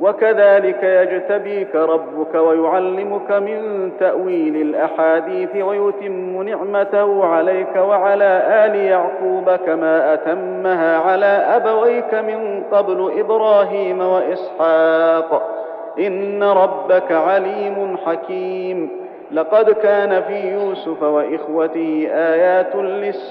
وكذلك يجتبيك ربك ويعلمك من تأويل الأحاديث ويتم نعمته عليك وعلى آل يعقوب كما أتمها على أبويك من قبل إبراهيم وإسحاق. إن ربك عليم حكيم. لقد كان في يوسف وإخوته آيات للسائلين.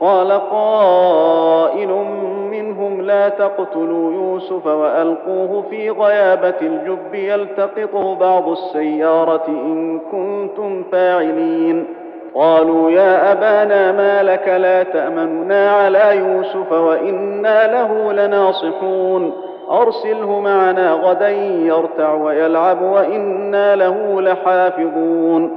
قال قائل منهم لا تقتلوا يوسف وألقوه في غيابة الجب يلتقطه بعض السيارة إن كنتم فاعلين. قالوا يا أبانا ما لك لا تأمننا على يوسف وإنا له لناصحون. أرسله معنا غدا يرتع ويلعب وإنا له لحافظون.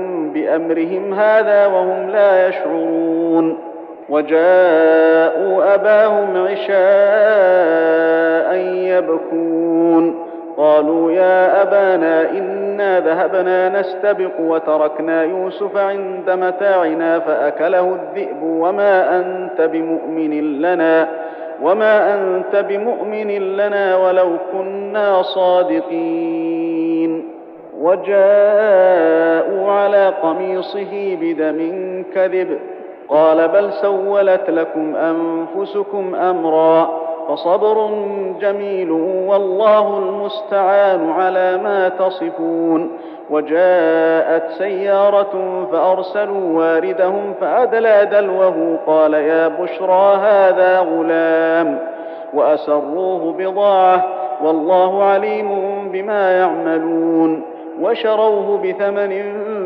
بأمرهم هذا وهم لا يشعرون. وجاءوا أباهم عشاء يبكون. قالوا يا أبانا إنا ذهبنا نستبق وتركنا يوسف عند متاعنا فأكله الذئب. وما أنت بمؤمن لنا وما أنت بمؤمن لنا ولو كنا صادقين. وجاءوا على قميصه بدم كذب قال بل سولت لكم أنفسكم أمرا فصبر جميل والله المستعان على ما تصفون وجاءت سيارة فأرسلوا واردهم فأدلى دلوه قال يا بشرى هذا غلام وأسروه بضاعة والله عليم بما يعملون وشروه بثمن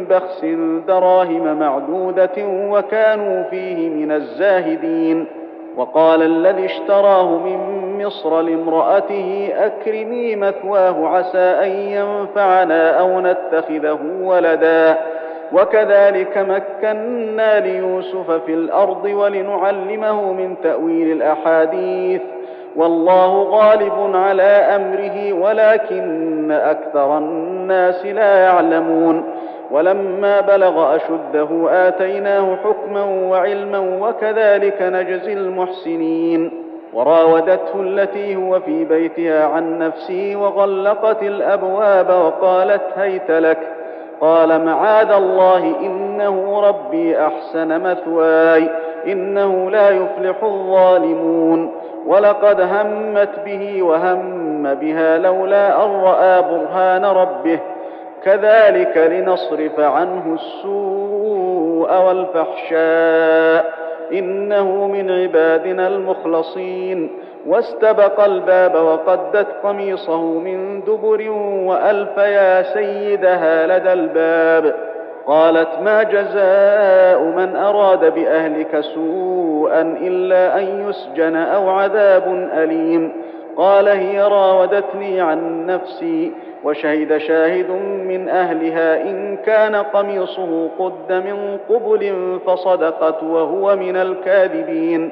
بخس دراهم معدودة وكانوا فيه من الزاهدين. وقال الذي اشتراه من مصر لامرأته أكرمي مثواه عسى أن ينفعنا أو نتخذه ولدا. وكذلك مكنا ليوسف في الأرض ولنعلمه من تأويل الأحاديث. والله غالب على أمره ولكن أكثر الناس لا يعلمون. ولما بلغ أشده آتيناه حكما وعلما وكذلك نجزي المحسنين. وراودته التي هو في بيتها عن نفسه وغلقت الأبواب وقالت هيت لك. قال معاذ الله إنه ربي أحسن مثواي إنه لا يفلح الظالمون. ولقد همت به وهم بها لولا أن رأى برهان ربه. كذلك لنصرف عنه السوء والفحشاء. إنه من عبادنا المخلصين. واستبق الباب وقدت قميصه من دبر وألف يا سيدها لدى الباب. قالت ما جزاء من أراد بأهلك سوءا إلا أن يسجن أو عذاب أليم. قال هي راودتني عن نفسي وشهد شاهد من أهلها إن كان قميصه قد من قبل فصدقت وهو من الكاذبين.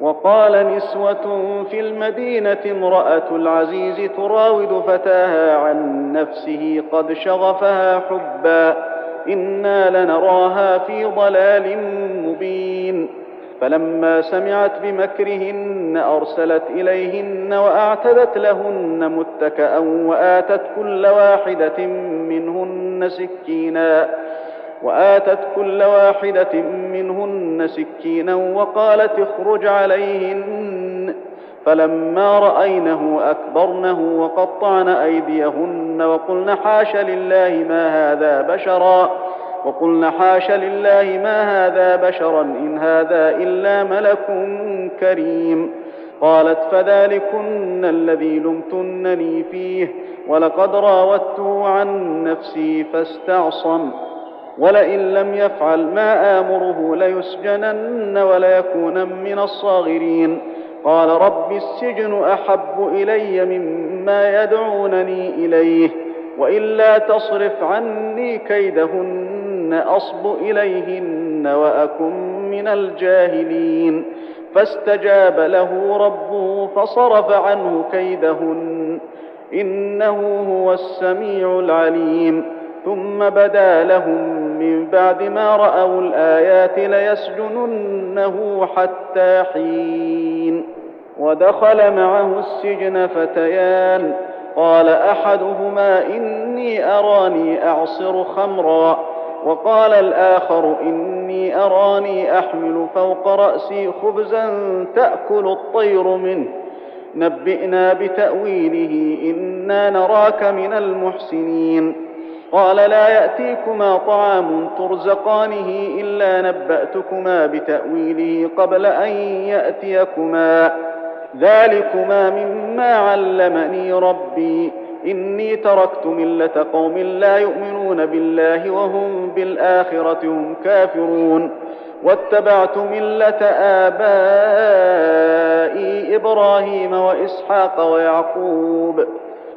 وقال نسوة في المدينة امرأة العزيز تراود فتاها عن نفسه قد شغفها حبا إنا لنراها في ضلال مبين. فلما سمعت بمكرهن أرسلت إليهن وأعتدت لهن متكئا وآتت كل واحدة منهن سكينا. وآتت كل واحدة منهن سكينا وقالت اخرج عليهن. فلما رأينه أكبرنه وقطعن أيديهن وقلن حاش لله ما هذا بشرا وقلن حاش لله ما هذا بشرا إن هذا إلا ملك كريم. قالت فذلكن الذي لمتنني فيه ولقد راودته عن نفسي فاستعصم. ولئن لم يفعل ما آمره ليسجنن وليكون من الصاغرين. قال رب السجن أحب إلي مما يدعونني إليه والا تصرف عني كيدهن أصب إليهن وأكن من الجاهلين. فاستجاب له ربه فصرف عنه كيدهن إنه هو السميع العليم. ثم بدا لهم من بعد ما رأوا الآيات ليسجننه حتى حين. ودخل معه السجن فتيان. قال أحدهما إني أراني أعصر خمرا. وقال الآخر إني أراني أحمل فوق رأسي خبزا تأكل الطير منه. نبئنا بتأويله إنا نراك من المحسنين. قال لا يأتيكما طعام ترزقانه إلا نبأتكما بتأويله قبل أن يأتيكما. ذلكما مما علمني ربي. إني تركت ملة قوم لا يؤمنون بالله وهم بالآخرة هم كافرون. واتبعت ملة آبائي إبراهيم وإسحاق ويعقوب.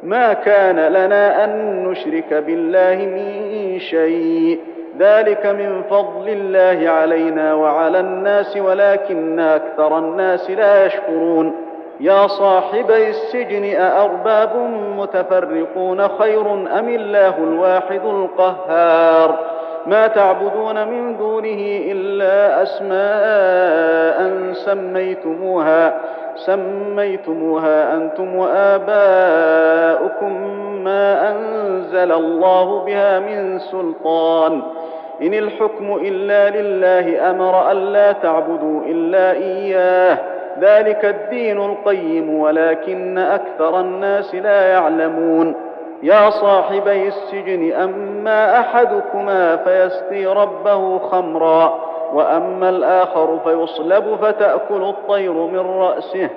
ما كان لنا أن نشرك بالله من شيء. ذلك من فضل الله علينا وعلى الناس ولكن أكثر الناس لا يشكرون. يا صاحبي السجن أأرباب متفرقون خير أم الله الواحد القهار؟ ما تعبدون من دونه إلا أسماء سميتموها. سميتموها أنتم وآباؤكم ما أنزل الله بها من سلطان. إن الحكم إلا لله أمر ألا تعبدوا إلا إياه. ذلك الدين القيم ولكن أكثر الناس لا يعلمون. يا صاحبي السجن أما أحدكما فيسقي ربه خمرا. وأما الآخر فيصلب فتأكل الطير من رأسه.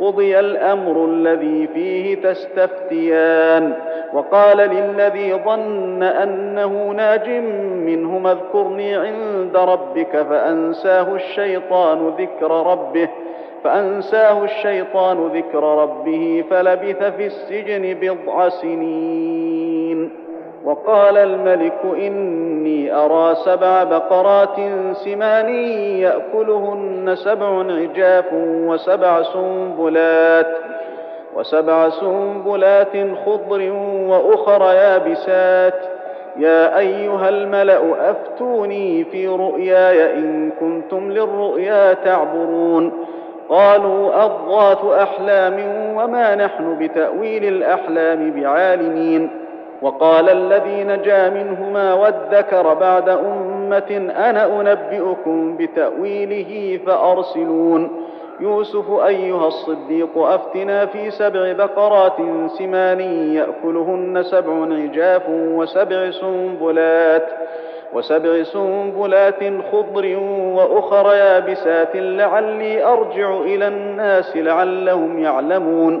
قضي الأمر الذي فيه تستفتيان. وقال للذي ظن أنه ناج منهما اذكرني عند ربك فأنساه الشيطان ذكر ربه. فأنساه الشيطان ذكر ربه فلبث في السجن بضع سنين. وقال الملك إني أرى سبع بقرات سمان يأكلهن سبع عجاف وسبع سنبلات وسبع سنبلات خضر وأخر يابسات. يا أيها الملأ أفتوني في رؤياي إن كنتم للرؤيا تعبرون. قالوا أضغاث أحلام وما نحن بتأويل الأحلام بعالمين. وقال الذي نجا منهما وادكر بعد أمة أنا أنبئكم بتأويله فأرسلون. يوسف أيها الصديق أفتنا في سبع بقرات سمان يأكلهن سبع عجاف وسبع سنبلات وسبع سنبلات خضر وأخر يابسات لعلي أرجع إلى الناس لعلهم يعلمون.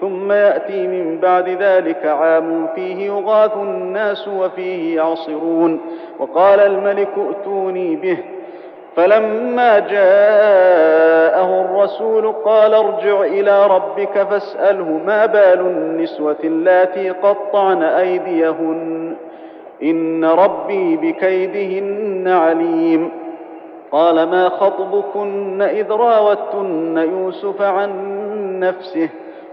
ثم يأتي من بعد ذلك عام فيه يغاث الناس وفيه يعصرون. وقال الملك ائتوني به. فلما جاءه الرسول قال ارجع إلى ربك فاسأله ما بال النسوة اللاتي قطعن أيديهن. إن ربي بكيدهن عليم. قال ما خطبكن إذ راوتن يوسف عن نفسه؟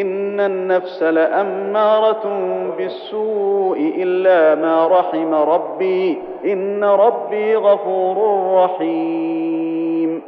ان النفس لاماره بالسوء الا ما رحم ربي ان ربي غفور رحيم